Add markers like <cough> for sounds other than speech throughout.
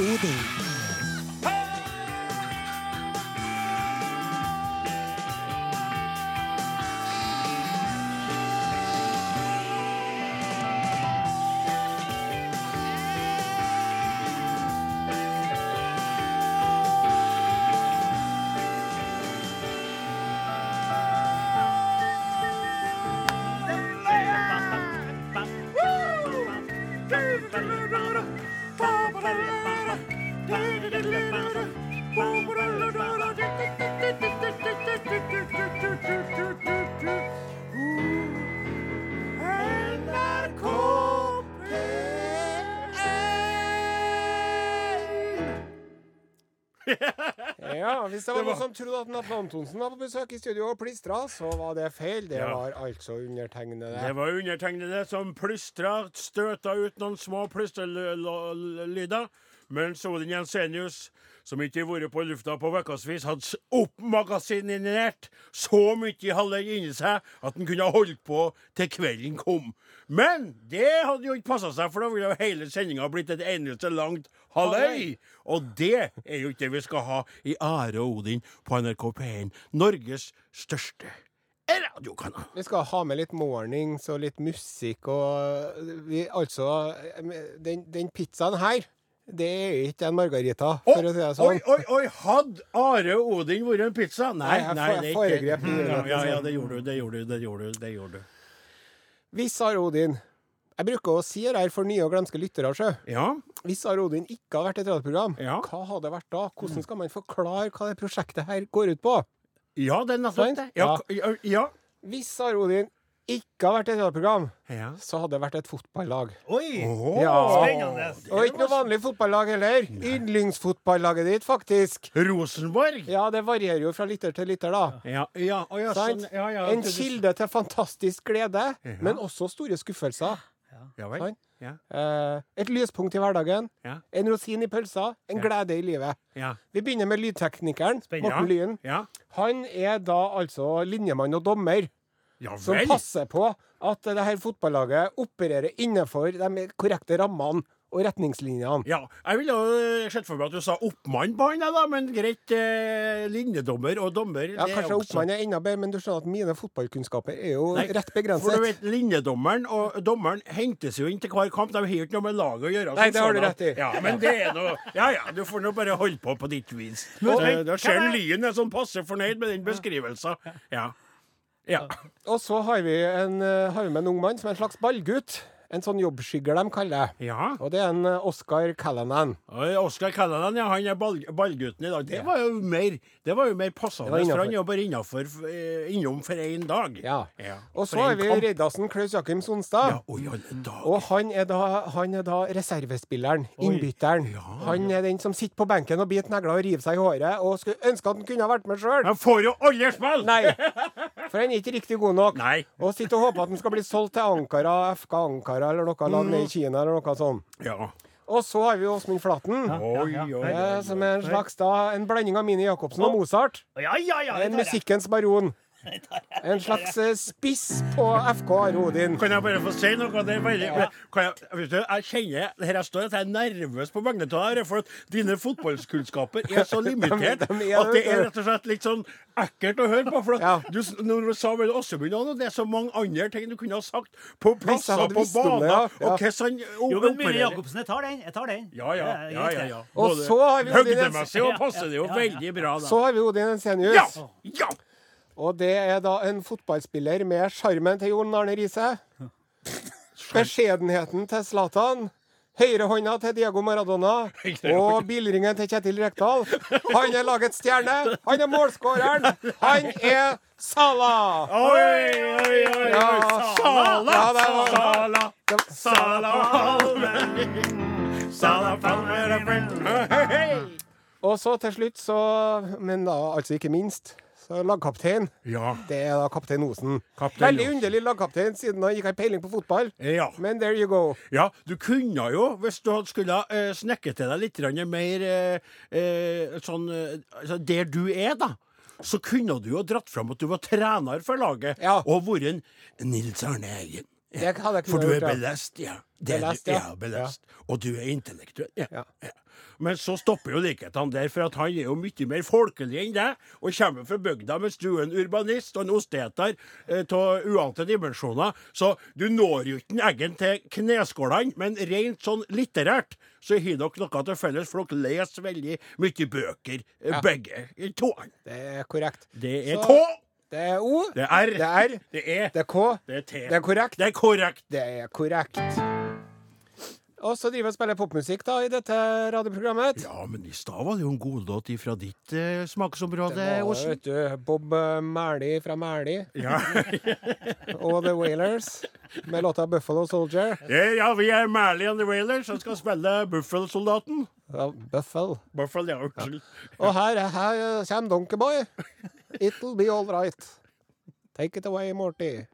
Odin. Hvis det var noen som trodde at Natten Antonsen var på besøk i studio og plystra, så var det feil. Det Ja. var altså undertegnede. Det var undertegnede som plystra, støta ut noen små plystrelyder, mens Odin Jensenius, som ikke har vært på lufta på ukevis, hadde oppmagasinert så mye halvøy inni seg at han kunne ha holdt på til kvelden kom. Men det hadde jo ikke passa seg, for da ville jo hele sendinga blitt et eneste langt halvøy. Og det er jo ikke det vi skal ha i Are og Odin på NRK P1, Norges største radiokanal. Vi skal ha med litt mornings og litt musikk og vi, Altså, den, den pizzaen her, det er ikke en margarita, for å si det sånn. Oi, oi, oi! Hadde Are Odin vært en pizza? Nei, Nei, det er ikke i ja, ja, sånn. det gjorde du, det gjorde du, det gjorde du. det gjorde du. Hvis Are Odin Jeg bruker å si det her for nye og glemske lyttere, sjø. Ja, Hvis Are Odin ikke hadde vært et radioprogram, Ja. hva hadde det vært da? Hvordan skal man forklare hva det prosjektet her går ut på? ja det er nettopp det. Ja, ja. ja. Hvis Are Odin ikke hadde vært et radioprogram, ja. så hadde det vært et fotballag. Oi! Oh, Ja. Spennende. Og ikke noe vanlig fotballag heller. Yndlingsfotballaget ditt, faktisk. Rosenborg? Ja, det varierer jo fra lytter til lytter, da. Ja, ja, oh, ja, sånn, ja, ja. En kilde til fantastisk glede, men også store skuffelser. Ja vel. Sånn? Ja, Eh, et lyspunkt i hverdagen, ja, en rosin i pølsa, en Ja. glede i livet. ja. Vi begynner med lydteknikeren, Spennende. Morten Lyen. Ja, Han er da altså linjemann og dommer ja som passer på at det her fotballaget opererer innenfor de korrekte rammene og retningslinjene. Ja, jeg ville jo sett for meg at du sa oppmann på han, da, men greit. Eh, linjedommer og dommer Ja, det Kanskje også- oppmann er enda bedre, men du skjønner at mine fotballkunnskaper er jo Nei, rett For du vet, Linjedommeren og dommeren hentes jo inn til hver kamp. De har ikke noe med laget å gjøre. Nei, det har du rett i. Ja, men det er noe Ja ja, du får nå bare holde på på ditt vis. Men- men, da ser Lyn er- er sånn passe fornøyd med den beskrivelsen. Ja. Ja. Og så har vi, en, eh, har vi med en ung mann som er en slags ballgutt. En sånn jobbskygger de kaller det. ja. Og det er en eh, Oscar Callanan. Oscar Callanan, ja, han er ball, ballgutten i dag. Det var jo mer, det var jo mer passende, for han er jo bare innenfor, eh, innom for én dag. Ja. Ja, Og så har vi Reidarsen Klaus Jakim Sonstad. Ja, oi, alle dager. Og han er da, han er da reservespilleren, innbytteren. ja. Han er den som sitter på benken og biter negler og river seg i håret, og skulle ønske at han kunne ha vært med sjøl. Han får jo aldri spille! Nei, <laughs> for han er ikke riktig god nok. Nei. Og sitter og håper at han skal bli solgt til Ankara, FK Ankara eller noe lag nede i Kina eller noe sånt. Ja. Og så har vi Åsmund Flaten. ja, ja. eh. Som er en slags da, en blanding av Mini Jacobsen og Mozart. Ja, ja, ja. En musikkens baron. En slags eh, spiss på FK Rodin. Odin. Kan jeg bare få si noe? Det er veldig, kan jeg, vet du, jeg kjenner her jeg står, at jeg er nervøs på vegne av deg, for at dine fotballkunnskaper er så <laughs> limitert De- de er at det er rett og slett litt sånn ekkelt å høre på. For at Ja. du, når du sa vel Åsebund og det er så mange andre ting du kunne ha sagt på plasser på baner, ja. Ja. og hvordan Jo, men. Jacobsen, jeg tar den. Jeg tar den. Ja, ja, ja, ja, ja. Og så har vi Odin Høgdemessig passer det jo ja, ja, ja. veldig bra, da. Så har vi Odin Ensenius. Ja! Ja! Og det er da en fotballspiller med sjarmen til Jon Arne Riise. Beskjedenheten til Zlatan. Høyrehånda til Diego Maradona og bilringen til Kjetil Rekdal. Han er lagets stjerne. Han er målskåreren. Han er Salah! Oi, oi, oi! Ja. Sala! Ja, det var- Sala! Sala Palmer! Sala Palmer er. Og så til slutt, så Men da altså ikke minst, så lagkaptein. Ja. Det er da kaptein Osen. Kaptein Veldig underlig lagkaptein, siden han ikke har peiling på fotball. Ja. Men there you go. ja, du kunne jo, hvis du skulle uh, snekke til deg litt mer eh, eh, sånn eh, altså Der du er, da. Så kunne du jo dratt fram at du var trener for laget, Ja. og vært en Nils Arne Eggen. Jeg For du er belest, ja. Det Belest, du, ja. ja. belest. Og du er intellektuell. Ja. Ja. Ja. Men så stopper jo likhetene der, for han er jo mye mer folkelig enn deg, og kommer fra bygda, mens du er en urbanist og en osteter av uante dimensjoner. Så du når jo ikke eggen til kneskålene, men rent sånn litterært så har dere noe til felles, for dere leser veldig mye bøker, eh, Ja. begge to. Det er korrekt. Det er Så- K, Det er O, det er R, det er R, det er det er K, det er T. det er korrekt. Det er korrekt. Det er korrekt. Og så driver vi og spiller popmusikk da i dette radioprogrammet. Ja, men i stad var det jo en godlåt fra ditt eh, smaksområde, Det var, vet du, Bob eh, Mæli fra Mæli Ja. <laughs> og The Wailers med låta 'Buffalo Soldier'. Ja, ja, vi er Mæli and the Wailers som skal spille Buffalo-soldaten. Ja, Buffalo. Buffalo, ja, unnskyld. Og her, her kommer Donkeyboy. It'll be all right. Take it away, Morty.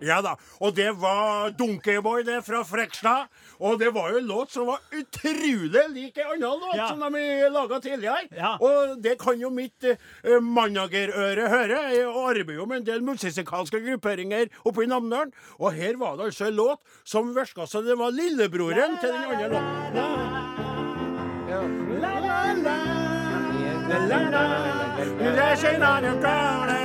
Ja da. Og det var Donkeyboy, det, fra Frekstad. Og det var jo en låt som var utrolig lik en annen låt Ja. som de laga tidligere. Ja. Og det kan jo mitt eh, managerøre høre. Jeg arbeider jo med en del musikalske grupperinger oppe i Namdalen. Og her var det altså en låt som virka som det var lillebroren til den andre låten. Ja. La, la. La, la, la. La, la, la, la, la.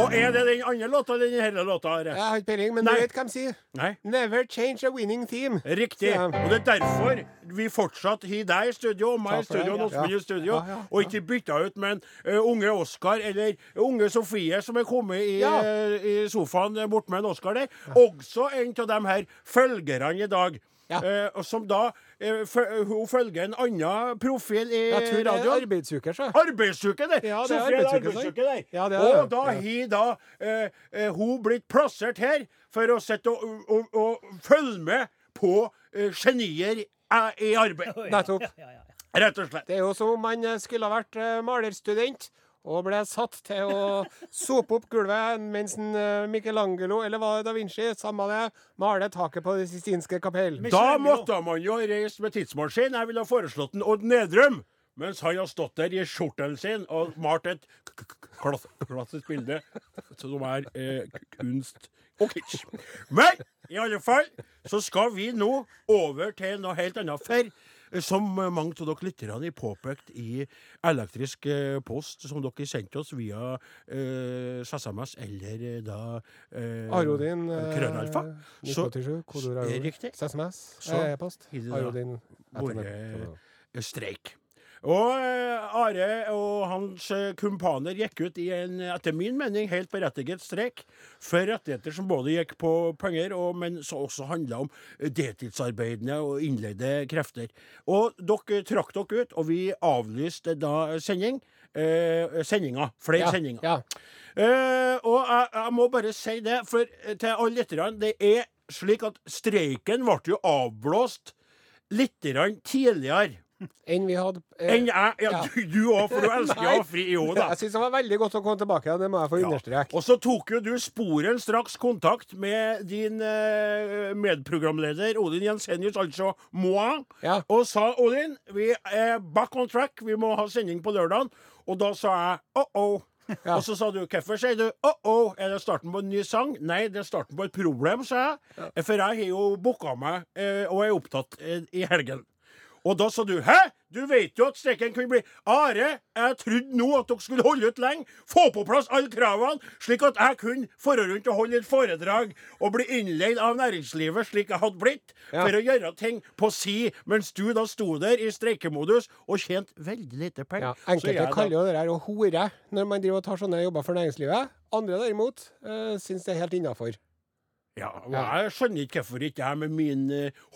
Og er det den andre låta eller den hele låta? Jeg har ikke peiling, men Nei. du vet hva de sier? Nei. Never change a winning team. Riktig. Ja. Og det er derfor vi fortsatt har deg i studio, og meg i studio, og. Åsmund i studio, Ja, ja, og ikke bytta ut med en uh, unge Oskar eller unge Sofie som er kommet i, eh, i sofaen bort med en Oskar der. Også en av de her følgerne i dag. Ja. eh, som da eh, Hun følger en annen profil i Jeg tror det er radioen. arbeidsuke, så. Arbeidsuke, det! Ja, det er Sofie, det er arbeidsuke, der. Ja, det er og det. da har da eh, eh, hun blitt plassert her for å sitte og, og, og følge med på eh, genier eh, i arbeid. Nettopp. Ja, ja, ja. Rett og slett. Det er jo som om man eh, skulle ha vært eh, malerstudent og ble satt til å sope opp gulvet mens en, eh, Michelangelo, eller var det da Vinci, samme det, maler taket på Det sistinske kapell. Da måtte man jo ha reist med tidsmaskin. Jeg ville ha foreslått en Odd Nedrum. Mens han har stått der i skjorten sin og malt et klassisk bilde som er eh, kunst og kitsch. Men i alle fall så skal vi nå over til noe helt annet. For som mange av dere lytterne har påpekt i elektrisk eh, post, som dere sendte oss via eh, SMS eller eh, da eh, Arodin Krønalfa Krøllalfa. Så- 1987, kodeord Eh, Arodin. riktig. SMS, e-post. Arodin. vært streik. Og eh, Are og hans eh, kumpaner gikk ut i en, etter min mening, helt berettiget streik for rettigheter som både gikk på penger, og, men som også handla om deltidsarbeidende og innleide krefter. Og dere trakk dere ut, og vi avlyste da sending. Eh, sendinga. Flere Ja, sendinger. ja. Eh, og jeg, jeg må bare si det, for eh, til alle lytterne, det er slik at streiken ble jo avblåst litt tidligere Enn vi hadde eh, enn jeg. Ja, ja. du- òg, for du <laughs> elsker å ha fri Jo da. Jeg syns det var veldig godt å komme tilbake, det må jeg få Ja. understreke. Og så tok jo du sporen straks kontakt med din eh, medprogramleder Odin Jensenius, altså moi, Ja. og sa Odin, vi er back on track, vi må ha sending på lørdagen. Og da sa jeg oh-oh. Ja. Og så sa du hvorfor sier du oh-oh? Er det starten på en ny sang? Nei, det er starten på et problem, sa jeg. For jeg har jo booka meg eh, og er opptatt eh, i helgen. Og da sa du Hæ? Du vet jo at streiken kunne bli Are, jeg trodde nå at dere skulle holde ut lenge. Få på plass alle kravene, slik at jeg kunne fare rundt og holde et foredrag og bli innleid av næringslivet, slik jeg hadde blitt, Ja. for å gjøre ting på si, mens du da sto der i streikemodus og tjente veldig lite penger. Ja, enkelte kaller jo det her å hore når man driver og tar sånne jobber for næringslivet. Andre derimot øh, syns det er helt innafor. Ja, og Jeg skjønner ikke hvorfor ikke jeg med min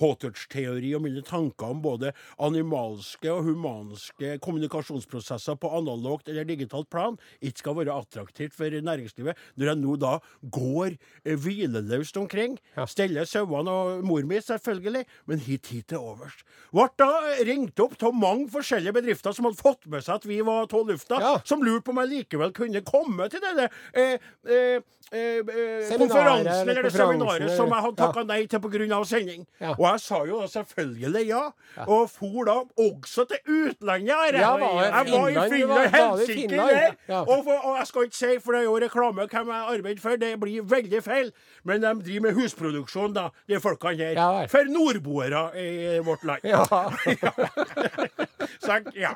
Hawthorne-teori og mine tanker om både animalske og humanske kommunikasjonsprosesser på analogt eller digitalt plan ikke skal være attraktivt for næringslivet, når jeg nå da går uh, hvileløst omkring, steller sauene og mor mi, selvfølgelig, men hit hit til overs. Ble da ringt opp av mange forskjellige bedrifter som hadde fått med seg at vi var av lufta, Ja. som lurte på om jeg likevel kunne komme til denne eh, eh, eh, eh, konferansen eller det seminaret som jeg hadde takka nei til pga. sending. Og jeg sa jo da selvfølgelig ja, og for da også til utlandet. Jeg var i Finland helsike der. Og, jeg skal ikke si, for det er jo reklame hvem jeg arbeider for, det blir veldig feil. Men de driver med husproduksjon, da, de folkene her. For nordboere i vårt land. Ja. <laughs> Sant? Ja.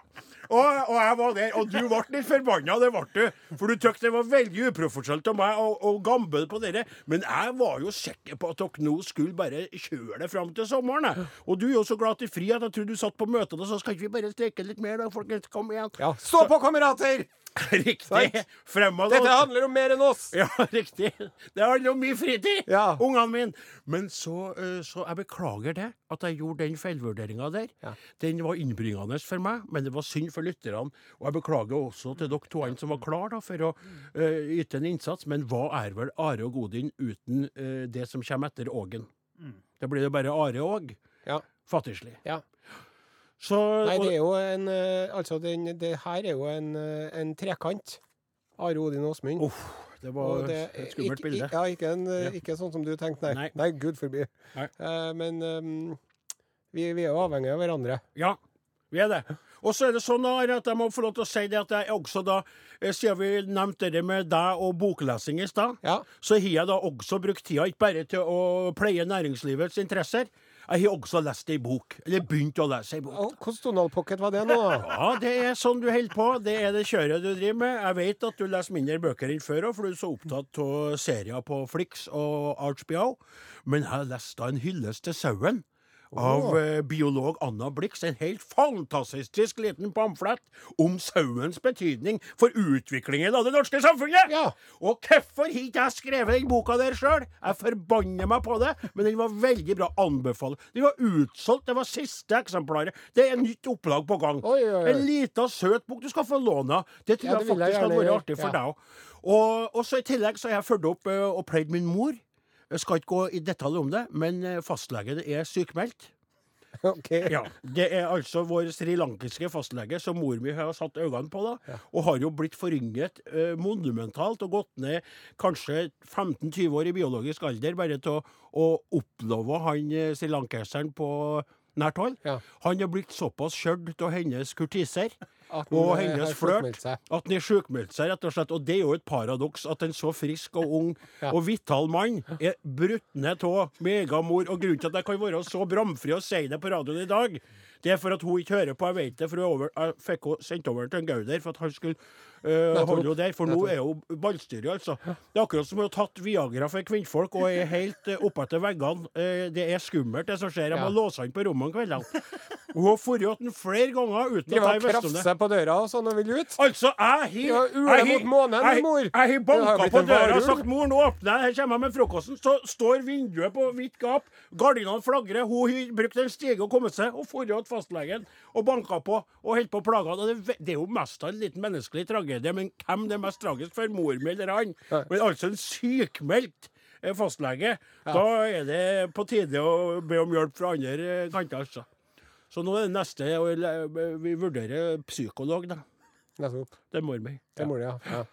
Og, og jeg var der, og du ble litt forbanna, det ble du. For du syntes det var veldig uprofesjonelt av meg å, gamble på dere. Men jeg var jo sikker på at dere nå skulle bare kjøre det fram til sommeren. Og du er jo så glad til fri at jeg tror du satt på møtet og sa skal ikke vi bare streike litt mer, da, folkens? Kom igjen. ja. Stå på, kamerater! <laughs> Riktig. Fremad. Dette handler om mer enn oss. <laughs> Ja, riktig. Det handler om mye fritid, Ja. ungene mine. Men så, eh, så jeg beklager det, at jeg gjorde den feilvurderinga der. Ja. Den var innbringende for meg, men det var synd for lytterne. Og jeg beklager også til dere to som var klar da, for å uh, yte en innsats. Men hva er vel Are og Godin uten uh, det som kommer etter Ågen? Det blir jo bare Are Åg. Ja. Fattigslig. Ja. Så Nei, det er jo en eh, Altså, den, det her er jo en, eh, en trekant. Are Odin Åsmund. Uff, det var det et skummelt ikke- bilde. Ja, ikke, en, eh, Ja. ikke sånn som du tenkte, nei. Nei. Nei, gud forby. Nei. Eh, men um, vi, vi er jo avhengige av hverandre. Ja, vi er det. Og så er det sånn Are, at jeg må få lov til å si det at jeg også da, siden vi nevnte det med deg og boklesing i stad, Ja. så har jeg da også brukt tida ikke bare til å pleie næringslivets interesser. Jeg har også lest ei bok. Eller begynt å lese ei bok. Hvordan Donald Pocket var det nå? Ja, det er sånn du holder på. Det er det kjøret du driver med. Jeg vet at du leser mindre bøker enn før, for du er så opptatt av serier på Flix og Archbio. Men jeg har lest da en hyllest til sauen. Av eh, biolog Anna Blix. En helt fantastisk liten pamflett om sauens betydning for utviklingen av det norske samfunnet! Ja. Og hvorfor har ikke jeg skrevet den boka der sjøl? Jeg forbanner meg på det, men den var veldig bra. Anbefaler. Den var utsolgt. Det var siste eksemplaret. Det er nytt opplag på gang. Oi, oi, oi. En lita, søt bok du skal få låne. Det tror Ja, det jeg faktisk hadde vært artig for Ja. deg òg. Og, og så I tillegg så har jeg fulgt opp uh, og pleid min mor. Jeg skal ikke gå i detalj om det, men eh, fastlegen er sykmeldt. <laughs> OK. Ja, Det er altså vår srilankiske fastlege som mor mi har satt øynene på, da, og har jo blitt forynget eh, monumentalt og gått ned kanskje 15-20 år i biologisk alder bare til å, å oppleve han eh, srilankeseren på nært hold. Ja. Han er blitt såpass skjørt av hennes kurtiser og eh, hennes flørt at han er sjukmeldt seg, rett og slett. Og det er jo et paradoks at en så frisk og ung <laughs> Ja. og vital mann er brutt ned av megamor. Og grunnen til at jeg kan være så bramfri og si det på radioen i dag, det er for at hun ikke hører på. Jeg vet det, for hun er over, jeg fikk henne sendt over til en Gauder for at han skulle øh, holde henne der. For nå er hun ballstyrig, altså. Det er akkurat som hun har tatt Viagra for kvinnfolk og er helt uh, oppetter veggene. Eh, det er skummelt, det som skjer. Jeg må Ja. låse han på rommet om kveldene. Hun har forrådt den flere ganger uten at jeg visste om det. på døra og sånn og vil ut? Altså, jeg har banka på døra og sagt 'mor, nå åpner jeg', her kommer jeg med frokosten. Så står vinduet på vidt gap, gardinene flagrer, hun har brukt en stige og kommet seg, og fastlegen og banka på og holdt på å plage han. Det, det er jo mest av en liten menneskelig tragedie, men hvem det er mest tragisk for, mor mi eller han? Men altså en sykmeldt fastlege. fastlege, da er det på tide å be om hjelp fra andre eh, kanter, altså. Så nå er det neste Vi vurderer psykolog, da. Det er mor mi. Ja. ja.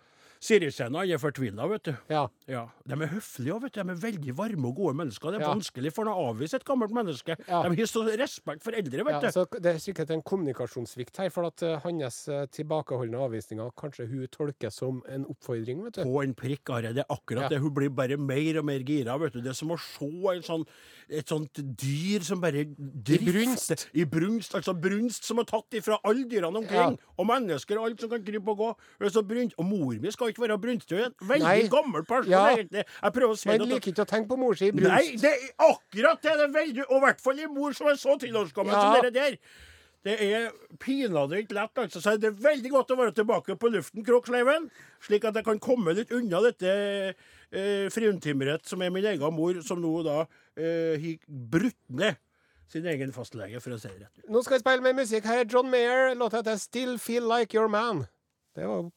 Ja. Siristjena er fortvila, vet du. Ja. Ja, De er høflige og vet du. De er veldig varme og gode mennesker. Det er Ja. vanskelig for dem å avvise et gammelt menneske. Ja. De har så respekt for eldre, vet Ja, du. så det er sikkert en kommunikasjonssvikt her, for at eh, hans eh, tilbakeholdne avvisninger kanskje hun tolker som en oppfordring, vet du. På en prikk, Are. Det er akkurat det. Hun blir bare mer og mer gira. vet du. Det er som å se en sånn, et sånt dyr som bare drifter. brunst. I brunst. Altså brunst som er tatt ifra alle dyrene omkring. Og mennesker og alt som kan krype og gå. Så brunt. Og mor mi skal ikke være brunst. Er en veldig Nei. gammel person, Ja. egentlig. Jeg prøver å si Men liker ikke å tenke på mor si i brunst. Nei, det er akkurat det! Det er veldig, og i hvert fall en mor som er så tilårsgammel Ja. som dere der. Det er pinadø ikke lett, altså. Så det er veldig godt å være tilbake på luften, Kroksleiven. Slik at jeg kan komme litt unna dette eh, fruntimret som er min egen mor, som nå da eh, har brutt ned sin egen fastlege, for å si det rett ut. Nå skal vi spille med musikk. Her er John Mayer. Låta heter 'Still Feel Like Your Man'. Det var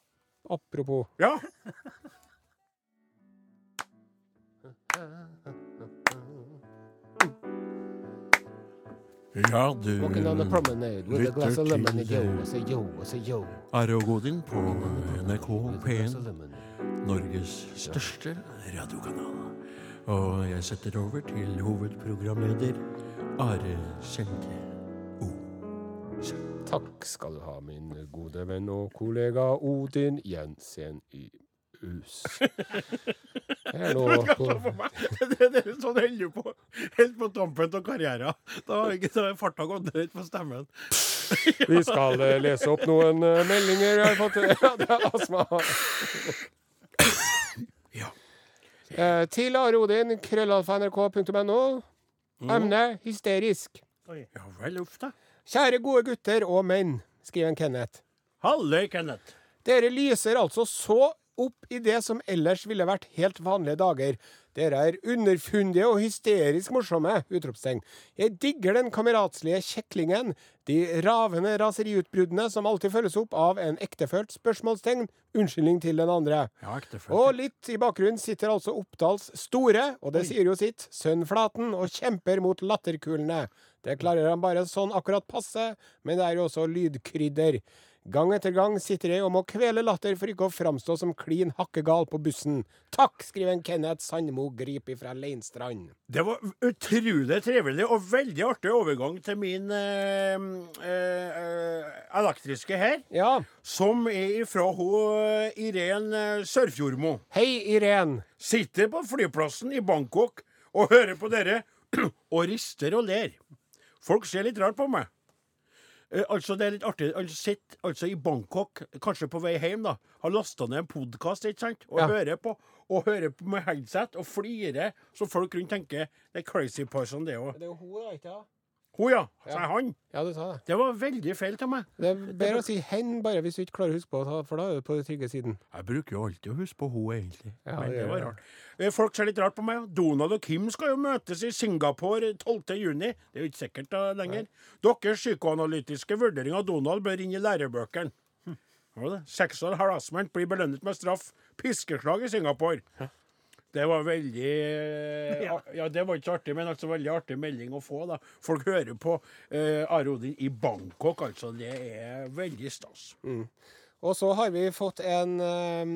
apropos. Ja. <laughs> Ja, du lytter til, lemonade. Yo, eh, I say yo, I say yo. Are og Godin på NRK With a glass of P1. Norges største radiokanal. Og jeg setter over til hovedprogramleder Are Sende O. Takk skal du ha, min gode venn og kollega Odin Jensen i hus. <laughs> Jeg nå på er sånn holder på helt på tampen av karrieren. Da har ikke farta gått ned på stemmen. Vi skal eh, lese opp noen eh, meldinger jeg har fått. <laughs> Ja, det er astma. Eh, til Are Odin, krøllalfa.nrk.no. Emne hysterisk. Ja vel, uff da. Kjære gode gutter og menn, skriver en Kenneth. Halløy, Kenneth. Dere lyser altså så opp i det som ellers ville vært helt vanlige dager. Dere er underfundige og hysterisk morsomme! utropstegn. Jeg digger den kameratslige kjeklingen, de ravende raseriutbruddene som alltid følges opp av en ektefølt spørsmålstegn, unnskyldning til den andre. Ja, ektefølt. Og litt i bakgrunnen sitter altså Oppdals store, og det sier jo sitt, sønn Flaten, og kjemper mot latterkulene. Det klarer han bare sånn akkurat passe, men det er jo også lydkrydder. Gang etter gang sitter jeg og må kvele latter for ikke å framstå som klin hakkegal på bussen. Takk, skriver en Kenneth Sandmo Grip fra Leinstrand. Det var utrolig trivelig og veldig artig overgang til min øh, eh, elektriske her, Ja. som er ifra hun Irén Sørfjordmo. Hei, Irén. Sitter på flyplassen i Bangkok og hører på dere <clears throat> og rister og ler. Folk ser litt rart på meg. Eh, altså, det er litt artig. Han sitter altså i Bangkok, kanskje på vei hjem, da. Har lasta ned en podkast, ikke sant? Og Ja. hører på og hører på med headset og flirer, så folk rundt tenker det er crazy person, det òg. Det er jo hun, da, ikke sant? Hun, ja. Sa Ja. han. Ja, du sa det. Det var veldig feil til meg. Det er bedre å si hen, bare hvis du ikke klarer å huske på det, for da er du på den trygge siden. Jeg bruker jo alltid å huske på hun, egentlig. Ja, Men det det var rart. Eh, Folk ser litt rart på meg. Donald og Kim skal jo møtes i Singapore 12. juni. Det er jo ikke sikkert da lenger. Deres psykoanalytiske vurdering av Donald bør inn i lærebøkene. Hm. Sexual harassment blir belønnet med straff. Piskeslag i Singapore. Det var veldig eh, Ja. ja. det var ikke artig, men altså veldig artig melding å få. da. Folk hører på eh, Are Odin i Bangkok, altså. Det er veldig stas. Og så har vi fått en eh,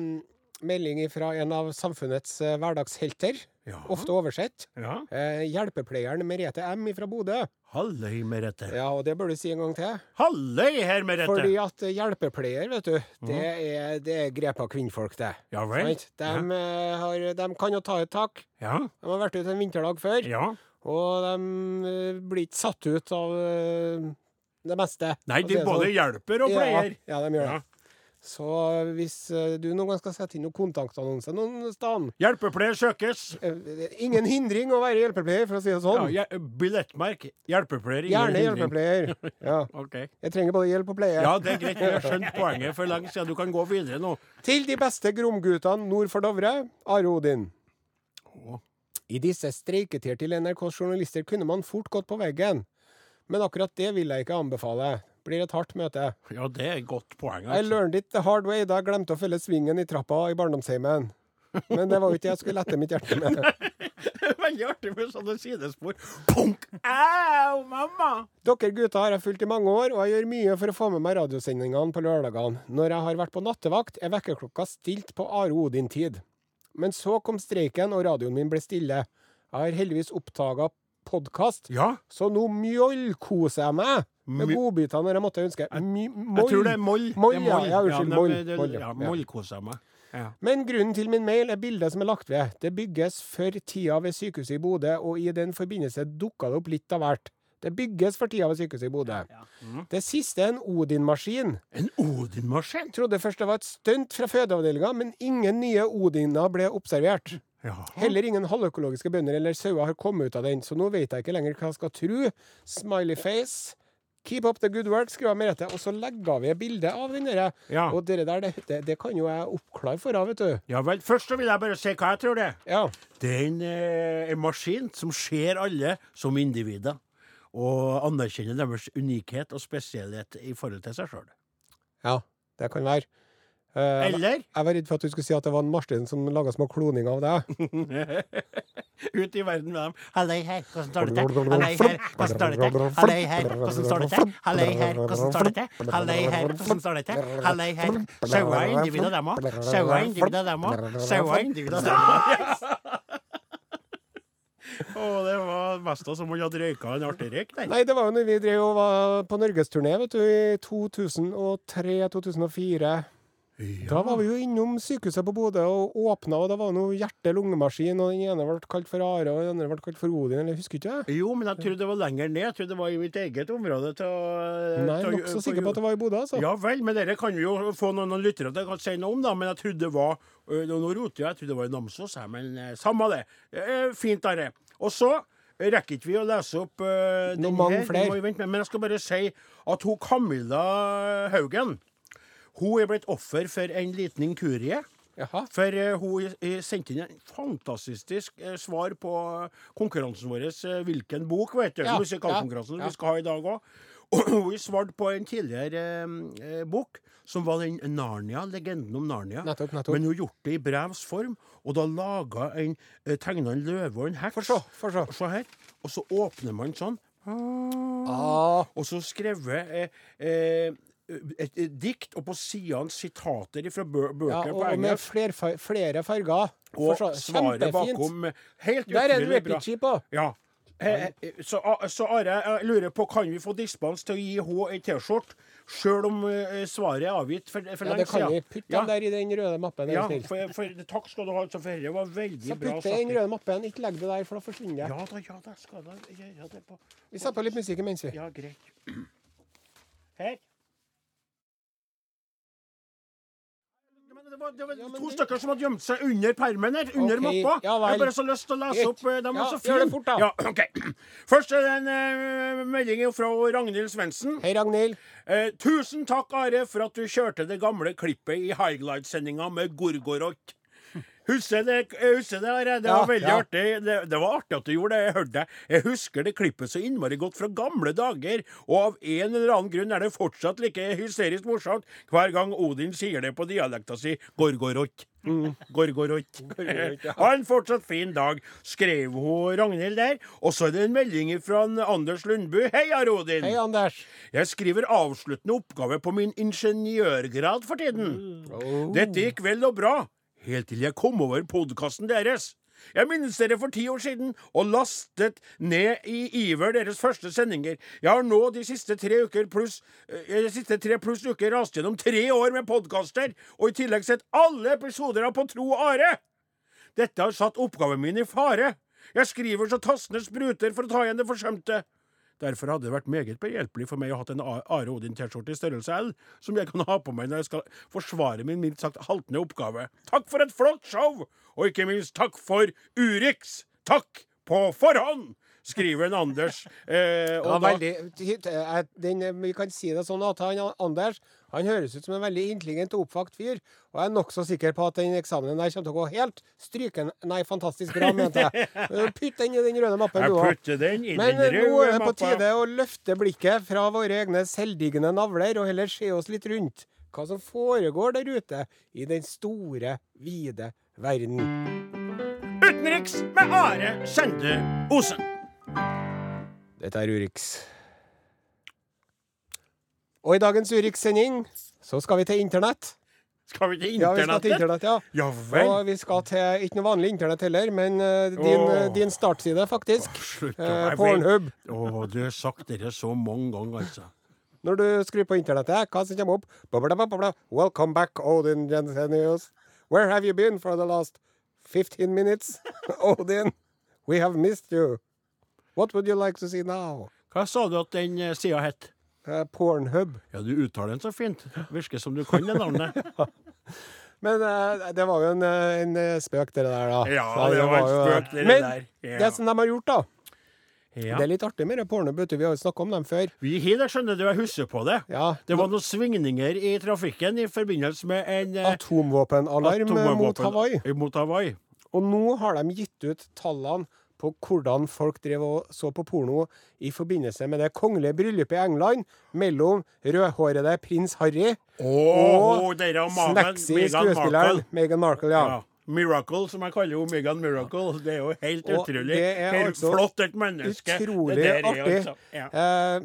melding fra en av samfunnets eh, hverdagshelter, Ja. ofte oversett. ja. Eh, hjelpepleieren Merete M. fra Bodø. Halløy, Merete. Ja, og det bør du si en gang til. Halløy her, Merete. Fordi at eh, hjelpepleier, vet du, det er, det er grep av kvinnfolk, det. Ja vel? De, ja. har, de kan jo ta et tak. Ja. De har vært ute en vinterdag før, ja. og de eh, blir ikke satt ut av eh, det meste. Nei, de både sånn. hjelper og pleier. Ja, ja, de gjør det. Så hvis eh, du noen gang skal sette inn noen kontaktannonse noen sted Hjelpepleier søkes. eh, er Ingen hindring å være hjelpepleier, for å si det sånn. Ja, billettmerk. Hjelpepleier. Gjerne hjelpepleier. <laughs> Ja. okay. Jeg trenger både hjelp og pleie. Ja, det er greit. Jeg har skjønt poenget for lenge siden. Du kan gå videre nå. Til de beste Gromguttene nord for Dovre, Are Odin. Å. I disse streiketider til NRKs journalister kunne man fort gått på veggen. Men akkurat det vil jeg ikke anbefale. Blir et hardt møte. Ja, det er et godt poeng. I Altså. learned it the hard way da jeg glemte å følge svingen i trappa i barndomsheimen. Men det var jo ikke det jeg skulle lette mitt hjerte med. <laughs> Veldig artig med sånne sidespor. Punk! Au, mamma! Dere gutter har jeg fulgt i mange år, og jeg gjør mye for å få med meg radiosendingene på lørdagene. Når jeg har vært på nattevakt, er vekkerklokka stilt på Are Odin-tid. Men så kom streiken, og radioen min ble stille. Jeg har heldigvis oppdaga podkast, Ja, så nå mjølkoser jeg meg med godbitene når jeg måtte ønske. My, jeg tror det er moll. Moll, Det er ja. Ja, unnskyld, moll, men moll, ja. Ja, Ja. meg. Ja. Men grunnen til min mail er bildet som er lagt ved. Det bygges for tida ved sykehuset i Bodø, og i den forbindelse dukka det opp litt av hvert. Det bygges for tida ved sykehuset i Bodø. Mm. Det siste er en Odin-maskin. En Odin-maskin? Trodde først det var et stunt fra fødeavdelinga, men ingen nye Odiner ble observert. Ja. Heller ingen halvøkologiske bønder eller sauer har kommet ut av den, så nå vet jeg ikke lenger hva jeg skal tro. Smiley face. Keep up the good work, skriver Merete. Og så legger vi bilde av den der. Ja. Og det der, det, det, det kan jo jeg oppklare for henne, vet du. Ja vel. Først så vil jeg bare si hva jeg tror det er. Ja. Det er en, eh, en maskin som ser alle som individer. Og anerkjenner deres unikhet og spesialitet i forhold til seg sjøl. ja, det kan være. Eh, Eller jeg var redd for at du skulle si at det var en maskin som laga små kloninger av deg. <laughs> ut i verden med dem. Hallei her, hvordan står det til? Hallei her, hvordan står det til? Hallei her, hvordan står det til? Hallei her, hvordan står det til? Hallei her, hvordan står det til? Hallei her. Sauer er individer, dem òg. Er individer, dem òg. Er individer, dem òg. Å, det var mest som hadde røyka en artig røyk der. Nei, det var jo når vi drev og var på norgesturné, vet du, i 2003-2004. Da var vi jo innom sykehuset på Bodø og åpna, og det var noe hjerte-lungemaskin, og den ene ble kalt for Are, og den andre ble kalt for Odin, eller husker ikke jeg? Jo, men jeg trodde det var lenger ned. Jeg trodde det var i mitt eget område. Til, Nei, nokså sikker på at det var i Bodø, altså. Ja vel, men dere kan vi jo få noen, noen lyttere til å si noe om, da. Men jeg trodde det var Nå roter jeg, jeg trodde det var i Namsos, jeg, men samme det. Fint, Are. Og så rekker ikke vi å lese opp uh, mange her. flere. Det Men jeg skal bare si at hun Camilla Haugen hun er blitt offer for en liten inkurie. Jaha. For uh, hun eh, sendte inn en fantastisk uh, svar på konkurransen vår. uh, hvilken bok, vet du? Ja, Musikalkonkurransen ja, ja. vi skal ha i dag òg. <clears throat> Og hun svarte på en tidligere eh, eh, bok, som var den Narnia, legenden om Narnia. Nettopp, nettopp. Men hun gjorde det i brevs form, og da laga en eh, tegna en løve og en heks. For så, for så. Se her. Og så åpner man sånn. Ah, Og så skrevet eh, eh, et, et dikt, og på sidene sitater fra bø ja, bøker og, på og med fler, flere farger. Og så, svaret bakom. Helt Der er det utrolig på. Ja. Eh, eh, Så, så Are, jeg lurer på, kan vi få dispens til å gi henne ei T-skjorte, sjøl om eh, svaret er avgitt for, for Ja, lenge det kan vi. Putt Putt Ja. den der i den røde mappen. Ja, for, for, takk skal du ha, for dette var veldig Så bra putt det i den røde mappen. Ikke legg det der, for da forsvinner det. Ja da, ja da, skal da gjøre det på Vi setter på litt musikk imens, vi. Ja, greit. Her. Det var, det var Ja, to det- stykker som hadde gjemt seg under permen her, under okay. mappa. ja jeg har bare så lyst til å lese opp. eh, De er Ja, så gjør det fort, da. Ja, <clears throat> okay. Først er det en uh, melding fra Ragnhild Svendsen. Hei, Ragnhild. Uh, tusen takk, Are, for at du kjørte det gamle klippet i Highlight-sendinga med Gorgorot. Husker det, husker det, Are. Det var veldig artig. Det, det var artig at du gjorde det. Jeg hørte det. Jeg husker det klippet så innmari godt fra gamle dager, og av en eller annen grunn er det fortsatt like hysterisk morsomt hver gang Odin sier det på dialekta si Gorgorot. Mm. Gorgorot. <laughs> Ha en fortsatt fin dag, skrev hun Ragnhild der. Og så er det en melding fra Anders Lundbu. Hei, Arodin. Hei, Anders. Jeg skriver avsluttende oppgave på min ingeniørgrad for tiden. Oh. Dette gikk vel og bra, helt til jeg kom over podkasten deres. Jeg minnes dere for ti år siden og lastet ned i iver deres første sendinger. Jeg har nå de siste tre uker pluss eh, de siste tre pluss uker rast gjennom tre år med podkaster, og i tillegg sett alle episoder av På tro og are. Dette har satt oppgaven min i fare. Jeg skriver så tassene spruter for å ta igjen det forsømte. Derfor hadde det vært meget behjelpelig for meg å ha en Are Odin-T-skjorte i størrelse L, som jeg kan ha på meg når jeg skal forsvare min mildt sagt haltende oppgave. Takk for et flott show! Og ikke minst takk for Urix! Takk på forhånd! Skriver en Anders. Eh, Ja, veldig, eh, den, vi kan si det sånn at han, Anders han høres ut som en veldig intelligent og oppvakt fyr. Og jeg er nokså sikker på at den eksamenen der kommer til å gå helt stryken Nei, fantastisk bra, mente jeg. Eh, <laughs> Putt den i den røde mappen, du òg. Men eh, nå er det på tide å løfte blikket fra våre egne selvdiggende navler og heller se oss litt rundt. Hva som foregår der ute i den store, vide verden. Utenriks med Are Sende Osen. Dette er Urix. Og i dagens Urix-sending så skal vi til internett. Skal vi til internettet? Ja, vi skal til internett, ja. Ja vel. Og vi skal til ikke noe vanlig internett heller, men uh, din, eh, din startside, faktisk. Slutt å Eh, Pornhub. Å, du har sagt dette så mange ganger, altså. Når du skrur på internettet, hva som kommer opp? Bla, bla, bla, Welcome back, Odin Jensenius. Where have you been for the last 15 minutes? <laughs> Odin, we have missed you. What would you like to see now? Hva sa du at den eh, sida het? Uh, Pornhub. Ja, du uttaler den så fint. Virker som du kan det navnet. <laughs> Men uh, det var jo en, en spøk, det der, da. Ja, det, det var en spøk, det Men der. Ja. det som de har gjort, da Ja. Det er litt artig med porno. Vi har jo snakka om dem før. Vi har det, skjønner du, jeg husker på det. Ja, Det var noen svingninger i trafikken i forbindelse med en Atomvåpenalarm atomvåpen- mot Hawaii. Mot Hawaii. Og nå har de gitt ut tallene på hvordan folk drev og så på porno i forbindelse med det kongelige bryllupet i England mellom rødhårede prins Harry oh, og snacksy skuespilleren. Meghan Markle. Ja. Ja. Miracle, som jeg kaller jo Meghan Miracle. Det er jo helt Og utrolig. det er Helt altså flott et menneske. Utrolig Det der artig. altså- Ja. Eh,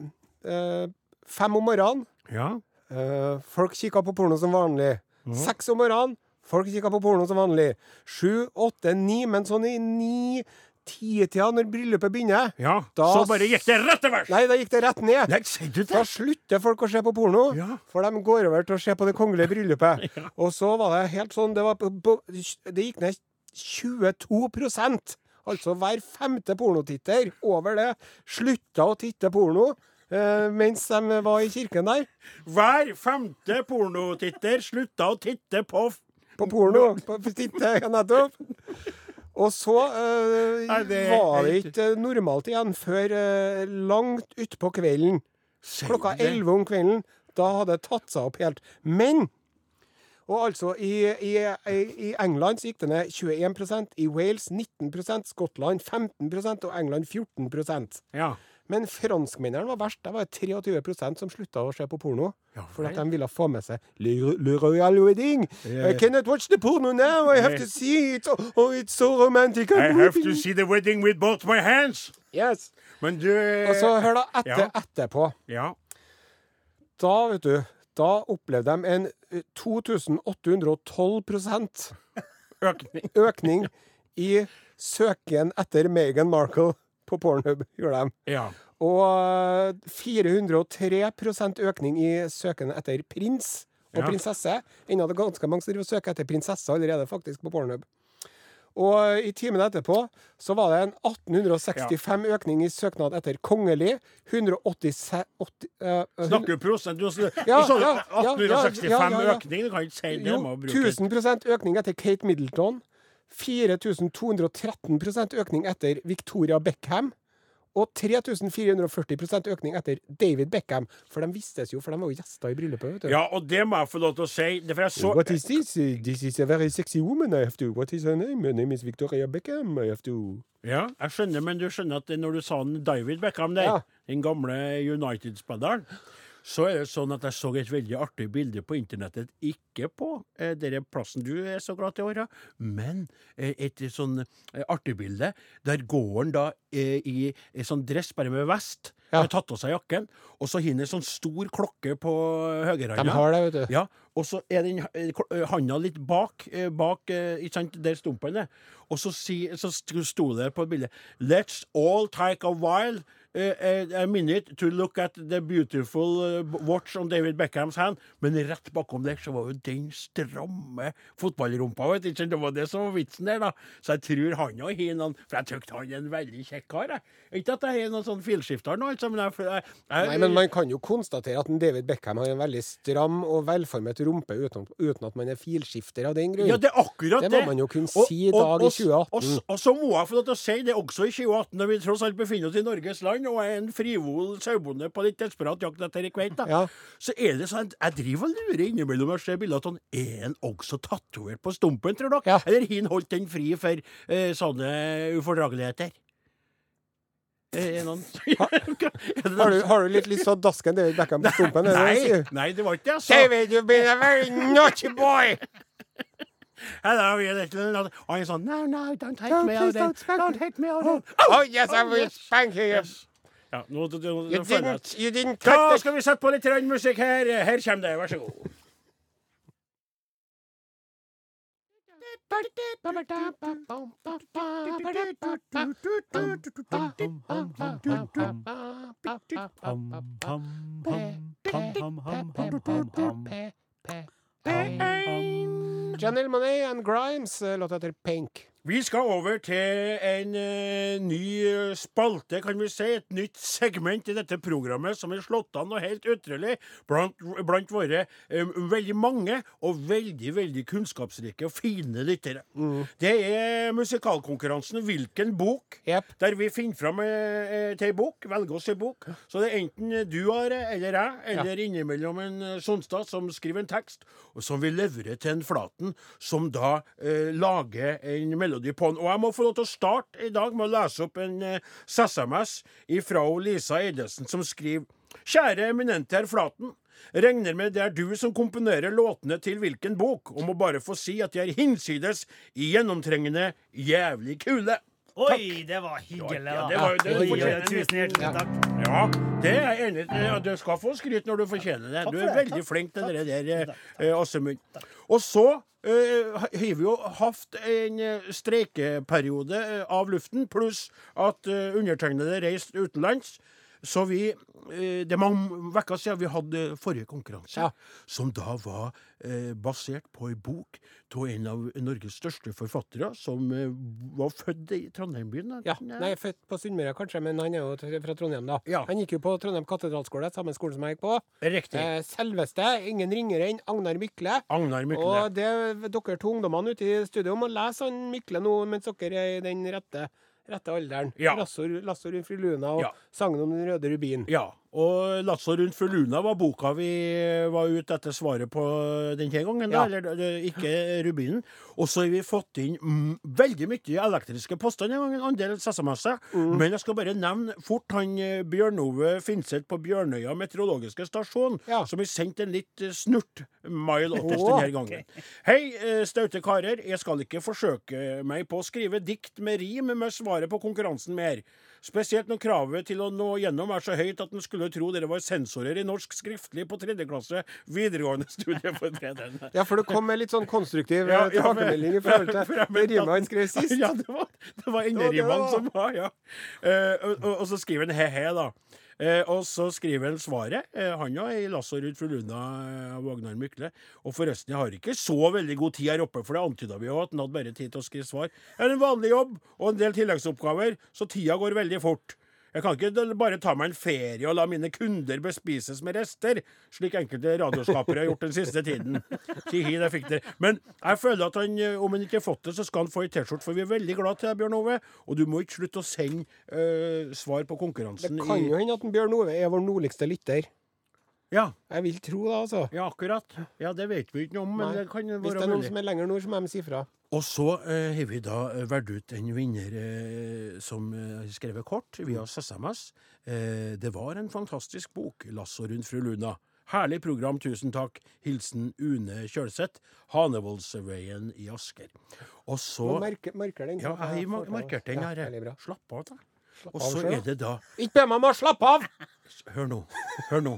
eh, fem om morgenen. ja. Eh, folk kikka på porno som vanlig. Seks om morgenen. Folk kikka på porno som vanlig. Sju, åtte, ni. Men sånn i ni-ti-tida, når bryllupet begynner ja. Da Så bare gikk det rett til værs! Nei, da gikk det rett ned. Nei, sier du Da det? slutter folk å se på porno, Ja. for de går over til å se på det kongelige bryllupet. <laughs> Og så var det helt sånn Det, var det gikk ned 22% Altså hver femte pornotitter over det slutta å titte porno Uh, mens de var i kirken der. Hver femte pornotitter slutta å titte på På porno. På, titte, ja, nettopp. Og så eh, Nei, det er var det helt- ikke normalt igjen før eh, langt utpå kvelden. Klokka det? 11 om kvelden. Da hadde det tatt seg opp helt. Men Og altså, i, i, i England så gikk det ned 21% i Wales 19% Skottland 15% og England 14% Ja. Men franskmennene var verst. Det var 23% som slutta å se på porno. Ja, For at de ville få med seg Le, le Royal Wedding. I cannot watch the porno now. I have to see it. Oh, oh, it's so romantic. I have to see the wedding with both my hands. Yes. Men du Og så hør da, etter, Ja. etterpå Ja. Da, vet du, da opplevde de en eh, 2812 <laughs> Økning. økning i søken etter Meghan Markle på Pornhub, <laughs> gjorde de. Ja. Og eh, 403% økning i søkende etter prins og Ja. prinsesse. Ennå er det ganske mange som driver og søker etter prinsesse allerede, faktisk, på Pornhub. Og eh, i timen etterpå så var det en 1865 økning i søknad etter kongelig. 186 80, eh, Snakker du prosent? Du Ja, sånn ja, ja, 1865 ja, ja, ja. økning, du kan ikke si det. Jo, 1000% økning etter Kate Middleton. 4213% økning etter Victoria Beckham. Og 3440% økning etter David Beckham. For de vistes jo, for de var jo gjester i bryllupet. vet du. Ja, og det må jeg få lov til å si. Så What is this? This is a very sexy woman I have to. What is her name? Her name is Victoria Beckham. I have to. Ja, jeg skjønner, men du skjønner at når du sa David Beckham der, Ja. den gamle United-spilleren, så er det sånn at jeg så et veldig artig bilde på internettet. Ikke på eh, den plassen du er så glad til å være, men eh, et sånn eh, artig bilde. Der gården da eh, i en sånn dress bare med vest. Ja. Har tatt av seg jakken, og så har han en sånn stor klokke på høyrehånda. De har det, vet du. Ja, og så er den eh, eh, handa litt bak, eh, bak eh, ikke sant, der stumpen er. Og så, si, så sto det på bildet Let's all take a while eh, eh, a minute to look at the beautiful eh, watch on David Beckhams hand. Men rett bakom der så var jo den stramme fotballrumpa. vet ikke? Det var det som var vitsen der, da. Så jeg tror han òg har noen For jeg syns han er en veldig kjekk kar. Ikke at jeg har noen sånn filskifter nå, altså, men jeg, jeg, jeg Nei, men man kan jo konstatere at en David Beckham har en veldig stram og velformet rumpe uten, uten at man er filskifter av den grunn. Ja, det er akkurat Det det. må man jo kunne si i og- dag i og- 2018. Og, s- og så må jeg få lov til å si det også i 2018, når vi tross alt befinner oss i Norges land og er en frivol sauebonde på litt desperat jakt etter ei kveit, da. Ja. Så er det sånn jeg driver og lurer innimellom og ser bilder av sånn Er han også tatovert på stumpen, tror dere? Ja. Eller har han holdt den fri for eh, sånne ufordrageligheter? Er <laughs> noen Har du, har du litt lyst til å daske en Beckham på stumpen? Nei, nei, det var ikke det jeg sa. David, you've been a very naughty boy! Hello, Og han er sånn No, no, don't hit No, me, don't Don't me. me, Odin. Oh, yes, I will yes. spank you. Yes. Ja, nå, du, du, You didn't, you didn't Da skal vi sette på litt musikk her. Her kommer det, vær så god. Janelle Monáe and Grimes, eh, låta heter Pink. Vi skal over til en eh, ny eh, spalte, kan vi si. Et nytt segment i dette programmet som er slått an og helt ytterlig blant, blant våre eh, veldig mange og veldig, veldig kunnskapsrike og fine lyttere. Det er musikalkonkurransen Hvilken bok? yep. Der vi finner fram eh, til ei bok, velger oss ei bok. Så det er enten du, Are, eller jeg, eller innimellom en eh, Sonstad som skriver en tekst, og som vi leverer til en Flaten, som da eh, lager en melodi på den. Og jeg må få lov til å starte i dag med å lese opp en eh, SMS fra Lisa Eidesen, som skriver Kjære eminente herr Flaten. Regner med det er du som komponerer låtene til hvilken bok, og må bare få si at de er hinsides gjennomtrengende jævlig kule. Oi, det var hyggelig, da. Ja, det var det Oi, fortjener tusen hjertelig takk. Ja, det er jeg enig i. Du skal få skryt når du fortjener det. Du er veldig flink til det der, Takk. eh, Og så eh, har vi jo hatt en eh, streikeperiode eh, av luften, pluss at eh, undertegnede reiste utenlands. Så vi eh, Det er mange uker siden vi hadde forrige konkurranse, Ja. som da var eh, basert på ei bok av en av Norges største forfattere, som eh, var født i Trondheim-byen. Ja, Nei, født på Sunnmøre kanskje, men han er jo fra Trondheim, da. Ja. Han gikk jo på Trondheim katedralskole, samme skole som jeg gikk på. Riktig. Selveste, ingen ringere enn Agnar Mykle. Agnar Mykle. Og det dere to ungdommene ute i studio må lese han Mykle nå mens dere er i den rette, rette alderen. Ja. Lasso, Lasso rundt fru Luna og Ja. sangen om den røde rubin. Ja, og 'Lazzo rundt fru Luna' var boka vi var ute etter svaret på denne gangen. Da, Ja. eller ikke Rubinen. Og så har vi fått inn veldig mye elektriske poster denne gangen, andel SMS-er. Mm. Men jeg skal bare nevne fort han eh, Bjørn Ove Finseth på Bjørnøya meteorologiske stasjon, Ja. som har sendt en litt eh, snurt-mail til oss denne gangen. Hei, eh, staute karer. Jeg skal ikke forsøke meg på å skrive dikt med rim med svaret på konkurransen mer. Spesielt når kravet til å nå gjennom er så høyt at en skulle tro dere var sensorer i norsk skriftlig på tredje klasse videregående studie for tredje. <laughs> Ja, for det kom med litt sånn konstruktiv Ja, eh, ja, tilbakemelding i forhold til det rimet han skrev sist. Ja, det var, det var enderimene som var, ja. Uh, og, og, og så skriver han he-he, da. Eh, og så skriver han svaret. Eh, han òg er i Lasso fru Luna eh, Vagnar Mykle. Og forresten, jeg har ikke så veldig god tid her oppe, for det antyda vi jo at han hadde bare tid til å skrive svar. Jeg har en vanlig jobb og en del tilleggsoppgaver, så tida går veldig fort. Jeg kan ikke bare ta meg en ferie og la mine kunder bespises med rester, slik enkelte radioskapere har gjort den siste tiden. Tihi, det fikk dere. Men jeg føler at han, eh, om han ikke har fått det, så skal han få ei T-skjorte, for vi er veldig glad til deg, Bjørn Ove. Og du må ikke slutte å sende uh, svar på konkurransen. Det kan jo hende at Bjørn Ove er vår nordligste lytter. Ja, Jeg vil tro det, altså. ja, akkurat. Ja, det vet vi ikke noe om, men Nei. det kan være Hvis det er noen mulig. som er lenger nord, så må de si fra. Og så eh, har vi da eh, valgt ut en vinner eh, som eh, skrevet kort via SMS. Eh, det var en fantastisk bok, 'Lasso rundt fru Luna'. Herlig program, tusen takk. Hilsen Une Kjølseth, Hanevoldsveien i Asker. Og så Må merke, marker den. Ja, jeg har markert den her. Ja. Slapp av, da. Og så er det da Ikke be meg om å slappe av! Hør nå. Hør nå.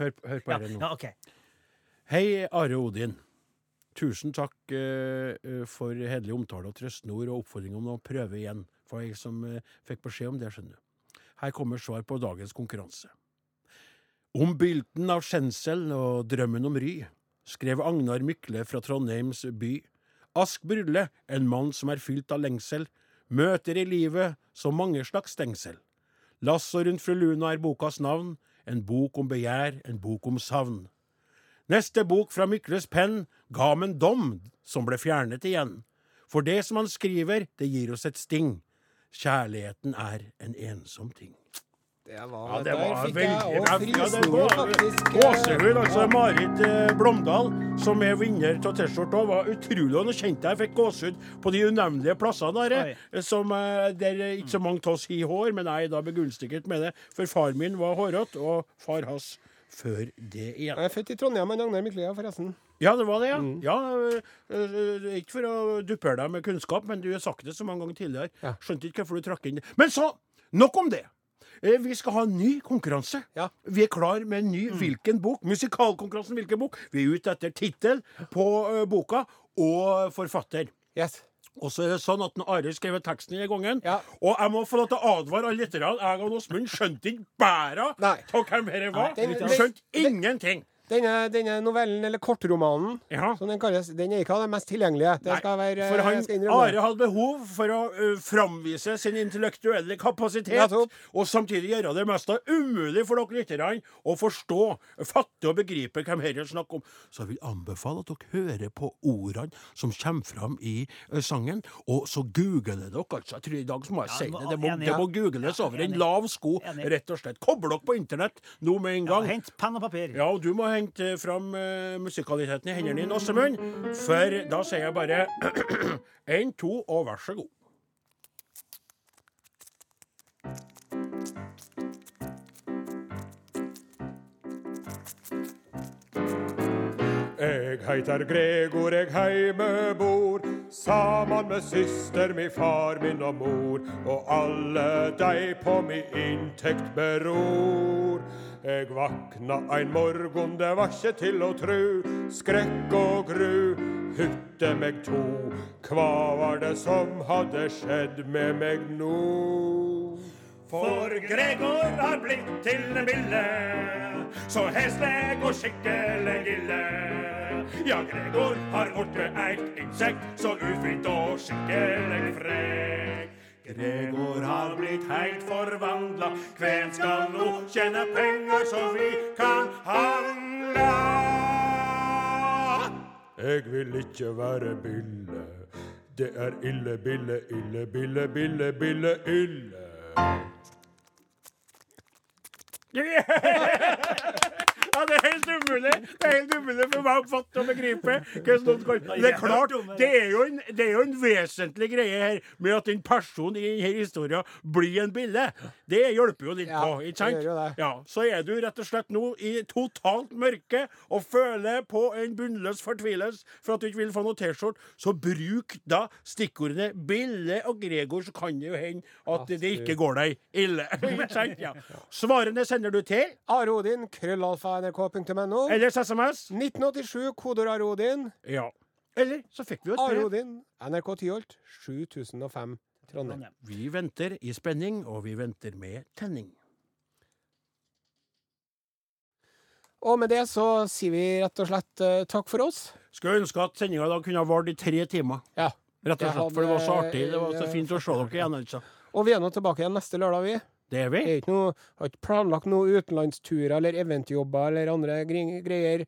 Hør, hør på Ja, nå. ja, okay. Hei, Are Odin. Tusen takk eh, for hederlig omtale og trøstende ord og oppfordring om å prøve igjen. For jeg som uh, fikk beskjed om det, skjønner du. Her kommer svar på dagens konkurranse. Om bylten av skjensel og drømmen om ry, skrev Agnar Mykle fra Trondheims by. Ask Brulle, en mann som er fylt av lengsel, møter i livet så mange slags stengsel. Lasso rundt fru Luna er bokas navn, en bok om begjær, en bok om savn. Neste bok fra Mykles penn ga ham en dom som ble fjernet igjen. For det som han skriver, det gir oss et sting. Kjærligheten er en ensom ting. Det var, Ja, det var veldig jeg ja. Gåsehud, altså Marit eh, Blomdal, som er vinner av T-skjorta, var utrolig. Og nå kjente jeg jeg fikk gåsehud på de unevnelige plassene der, eh, som, eh, der eh, ikke så mange av oss har hår, men jeg er da begunstiget med det. For far min var hårete, og far hans før det igjen. Jeg er født i Trondheim, han Agnar Miklia, forresten. Ja, det var det, ja. Mm. ja øh, øh, ikke for å duppe deg med kunnskap, men du har sagt det så mange ganger tidligere. Ja. Skjønte ikke hvorfor du trakk inn det. Men så, nok om det. Eh, Vi skal ha en ny konkurranse. Ja. Vi er klar med en ny Hvilken bok? Musikalkonkurransen Hvilken bok? Vi er ute etter tittel på boka og forfatter. Yes. Og så er det sånn at når Are skrev teksten denne gangen Ja. Og jeg må få lov til å advare alle lytterne. Jeg og Åsmund skjønte ikke bæra av hvem dette var. Skjønte ingenting. Denne, denne novellen, eller kortromanen, Ja. som den kalles, den er ikke av det mest tilgjengelige. Det Nei, skal være For han, jeg skal. Are hadde behov for å uh, framvise sin intellektuelle kapasitet, Nettopp. og samtidig gjøre det mest umulig for dere lytterne å forstå, fatte og begripe hvem dette er snakk om. Så jeg vil anbefale at dere hører på ordene som kommer fram i uh, sangen, og så googler dere. Altså, jeg tror I dag så må jeg si det. Det må, enig. det må googles Ja, over en lav sko, Enig. rett og slett. Kobl dere på internett nå med en Ja, gang. hent penn og papir. Ja, og du må hente fram uh, musikaliteten i hendene dine, Åsemund. For da sier jeg bare <clears throat> én, to, og vær så god. Jeg heiter Gregor, jeg heime bor, saman med syster mi, far min og mor, og alle dei på mi inntekt beror. Jeg vakna ein morgon, det var ikkje til å tru, skrekk og gru, hytte meg to. Kva var det som hadde skjedd med meg nå? For Gregor har blitt til en bille, så hesleg og skikkelig ille. Ja, Gregor har blitt eit insekt, så ufint og skikkelig frekk. Gregor har blitt heilt forvandla, hvem skal nå tjene penger så vi kan handla? Jeg vil ikke være bille. Det er ille, bille, ille, bille, bille, bille, ille. <laughs> Ja, det er helt umulig Det er helt umulig for meg å fatte og begripe. det er klart, det er, jo en, det er jo en vesentlig greie her med at en person i denne historien blir en bille. Det hjelper jo litt Ja, på, ikke sant? Ja, Så er du rett og slett nå i totalt mørke og føler på en bunnløs fortvilelse for at du ikke vil få noe T-skjorte, så bruk da stikkordene Bille og Gregor, så kan det jo hende at det ikke går deg ille. <laughs> Ikke sant? Ja. Svarene sender du til Are Odin, krøllalfa, nrk.no. Ellers SMS? 1987, kodeord Arodin. Ja. Eller så fikk vi jo et brev. Arodin, NRK Tyholt, 7005, Trondheim. Vi venter i spenning, og vi venter med tenning. Og med det så sier vi rett og slett uh, takk for oss. Skulle ønske at sendinga i dag kunne ha vart i tre timer. Ja. Rett og slett, slett, for det var så artig. Det var så fint å se dere igjen, altså. Og vi er nå tilbake igjen neste lørdag, vi. Det er er ikke noe, har ikke planlagt noen utenlandsturer eller eventjobber eller andre greier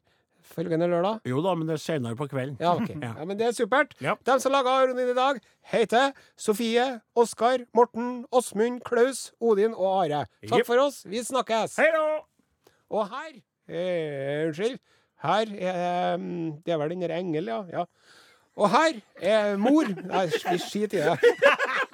følgende lørdag. Jo da, men det er senere på kvelden. Ja, ok. <laughs> Ja. Ja, men det er supert. Ja. De som laga Aronid i dag, heter Sofie, Oskar, Morten, Åsmund, Klaus, Odin og Are. Takk for oss. Vi snakkes. Hei da! Og her eh, Unnskyld. Her er eh, Det er vel den der engel, ja. ja. Og her er mor Nei, vi skiter i det. <laughs>